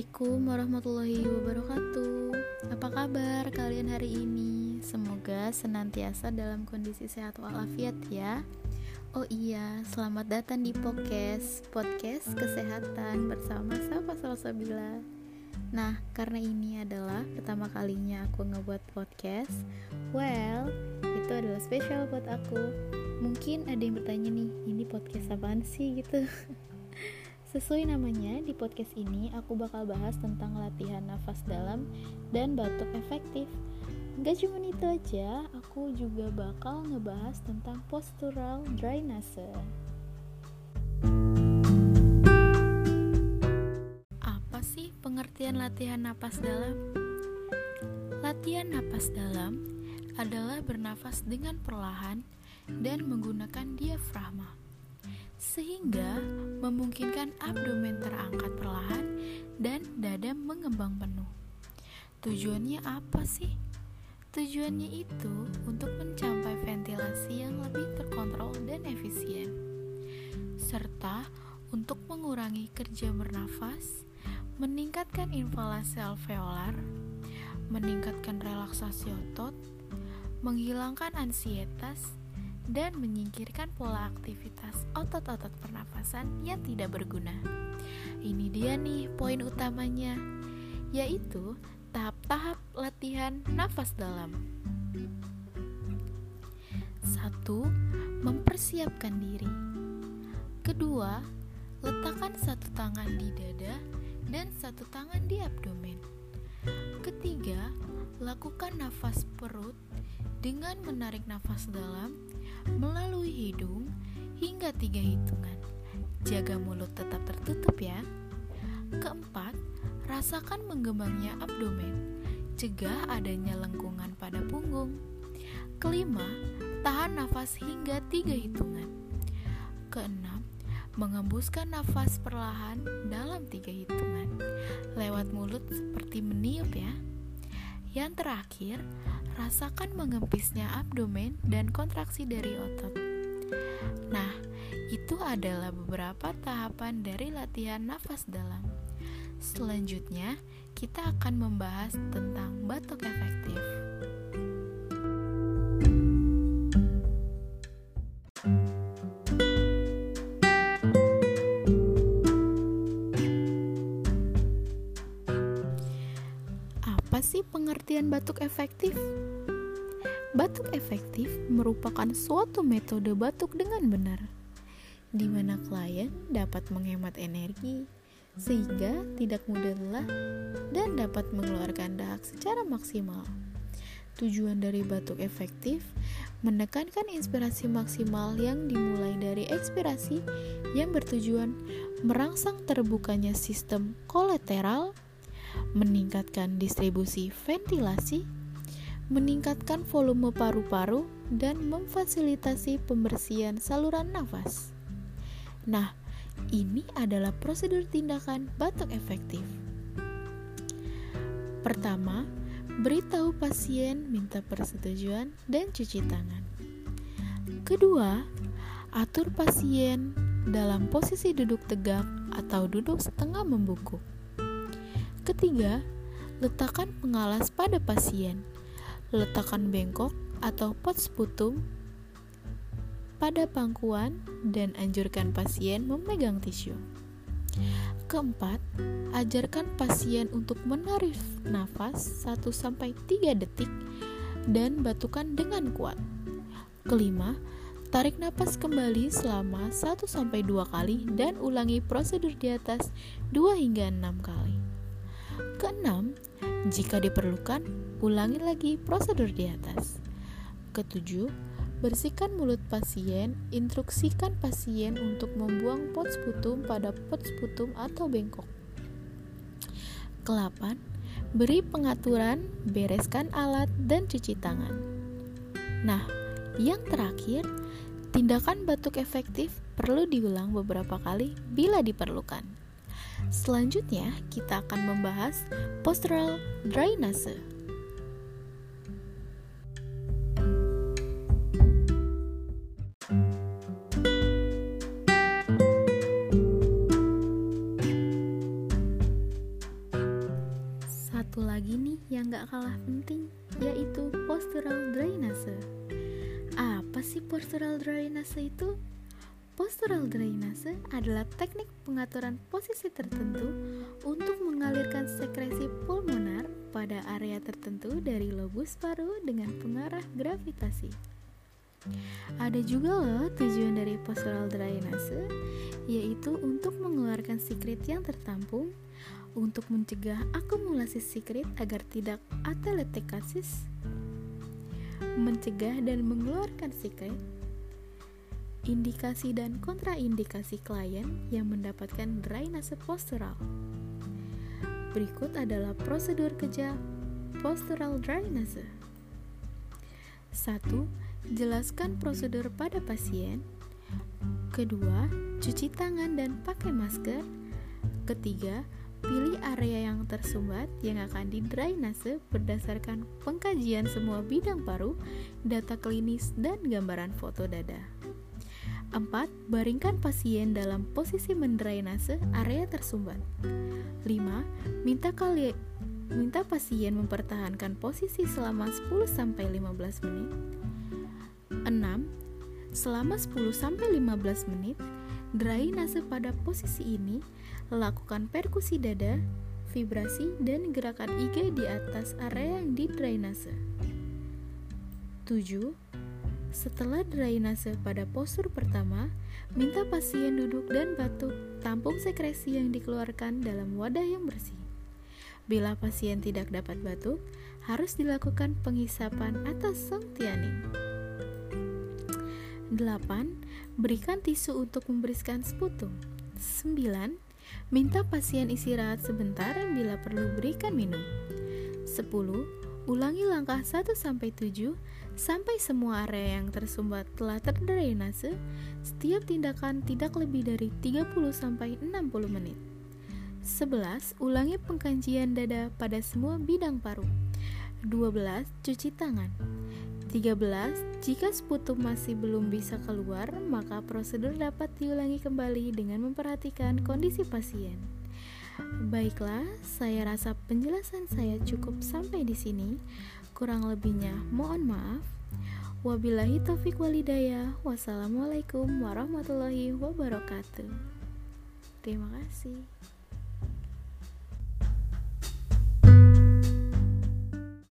Assalamualaikum warahmatullahi wabarakatuh. Apa kabar kalian hari ini? Semoga senantiasa dalam kondisi sehat walafiat ya. Oh iya, selamat datang di podcast podcast kesehatan bersama Safa Salsabila. Nah, karena ini adalah pertama kalinya aku ngebuat podcast, well, itu adalah spesial buat aku. Mungkin ada yang bertanya nih, ini podcast apaan sih gitu? Sesuai namanya, di podcast ini aku bakal bahas tentang latihan nafas dalam dan batuk efektif. Gak cuma itu aja, aku juga bakal ngebahas tentang postural drainase. Apa sih pengertian latihan napas dalam? Latihan napas dalam adalah bernafas dengan perlahan dan menggunakan diafragma sehingga memungkinkan abdomen terangkat perlahan dan dada mengembang penuh. Tujuannya apa sih? Tujuannya itu untuk mencapai ventilasi yang lebih terkontrol dan efisien, serta untuk mengurangi kerja bernafas, meningkatkan inflasi alveolar, meningkatkan relaksasi otot, menghilangkan ansietas, dan menyingkirkan pola aktivitas otot-otot pernafasan yang tidak berguna. Ini dia nih poin utamanya, yaitu tahap-tahap latihan nafas dalam. Satu, mempersiapkan diri. Kedua, letakkan satu tangan di dada dan satu tangan di abdomen. Ketiga, lakukan nafas perut dengan menarik nafas dalam melalui hidung hingga tiga hitungan. Jaga mulut tetap tertutup ya. Keempat, rasakan menggembangnya abdomen. Cegah adanya lengkungan pada punggung. Kelima, tahan nafas hingga tiga hitungan. Keenam, mengembuskan nafas perlahan dalam tiga hitungan. Lewat mulut seperti meniup ya. Yang terakhir, rasakan mengempisnya abdomen dan kontraksi dari otot. Nah, itu adalah beberapa tahapan dari latihan nafas dalam. Selanjutnya, kita akan membahas tentang batuk efektif. Pengertian batuk efektif? Batuk efektif merupakan suatu metode batuk dengan benar, di mana klien dapat menghemat energi sehingga tidak mudah lelah dan dapat mengeluarkan dahak secara maksimal. Tujuan dari batuk efektif menekankan inspirasi maksimal yang dimulai dari ekspirasi yang bertujuan merangsang terbukanya sistem kolateral, meningkatkan distribusi ventilasi, meningkatkan volume paru-paru, dan memfasilitasi pembersihan saluran nafas. Nah, ini adalah prosedur tindakan batuk efektif. Pertama, beritahu pasien minta persetujuan dan cuci tangan. Kedua, atur pasien dalam posisi duduk tegak atau duduk setengah membungkuk. Ketiga, letakkan pengalas pada pasien. Letakkan bengkok atau pot sputum pada pangkuan dan anjurkan pasien memegang tisu. Keempat, ajarkan pasien untuk menarik nafas 1-3 detik dan batukan dengan kuat. Kelima, tarik nafas kembali selama 1-2 kali dan ulangi prosedur di atas 2 hingga 6 kali. Keenam, jika diperlukan, ulangi lagi prosedur di atas. Ketujuh, bersihkan mulut pasien, instruksikan pasien untuk membuang pot sputum pada pot sputum atau bengkok. Kelapan, beri pengaturan, bereskan alat, dan cuci tangan. Nah, yang terakhir, tindakan batuk efektif perlu diulang beberapa kali bila diperlukan. Selanjutnya, kita akan membahas postural drainase. Satu lagi nih yang gak kalah penting, yaitu postural drainase. Apa sih postural drainase itu? Postural drainase adalah teknik pengaturan posisi tertentu untuk mengalirkan sekresi pulmonar pada area tertentu dari lobus paru dengan pengarah gravitasi. Ada juga loh tujuan dari postural drainase, yaitu untuk mengeluarkan sekret yang tertampung, untuk mencegah akumulasi sekret agar tidak atelektasis, mencegah dan mengeluarkan sekret, indikasi dan kontraindikasi klien yang mendapatkan drainase postural. Berikut adalah prosedur kerja postural drainase. 1. Jelaskan prosedur pada pasien. Kedua, cuci tangan dan pakai masker. Ketiga, pilih area yang tersumbat yang akan didrainase berdasarkan pengkajian semua bidang paru, data klinis, dan gambaran foto dada. 4. Baringkan pasien dalam posisi mendrainase area tersumbat. 5. Minta kali minta pasien mempertahankan posisi selama 10 15 menit. 6. Selama 10 15 menit, drainase pada posisi ini lakukan perkusi dada, vibrasi dan gerakan IG di atas area yang didrainase. 7 setelah drainase pada postur pertama, minta pasien duduk dan batuk, tampung sekresi yang dikeluarkan dalam wadah yang bersih. Bila pasien tidak dapat batuk, harus dilakukan penghisapan atas songtianing. 8. Berikan tisu untuk membersihkan sputum. 9. Minta pasien istirahat sebentar bila perlu berikan minum. 10. Ulangi langkah 1 sampai 7 sampai semua area yang tersumbat telah terdrainase. Setiap tindakan tidak lebih dari 30 sampai 60 menit. 11. Ulangi pengkajian dada pada semua bidang paru. 12. Cuci tangan. 13. Jika sputum masih belum bisa keluar, maka prosedur dapat diulangi kembali dengan memperhatikan kondisi pasien. Baiklah, saya rasa penjelasan saya cukup sampai di sini. Kurang lebihnya, mohon maaf. Wabillahi taufik walidayah. Wassalamualaikum warahmatullahi wabarakatuh. Terima kasih.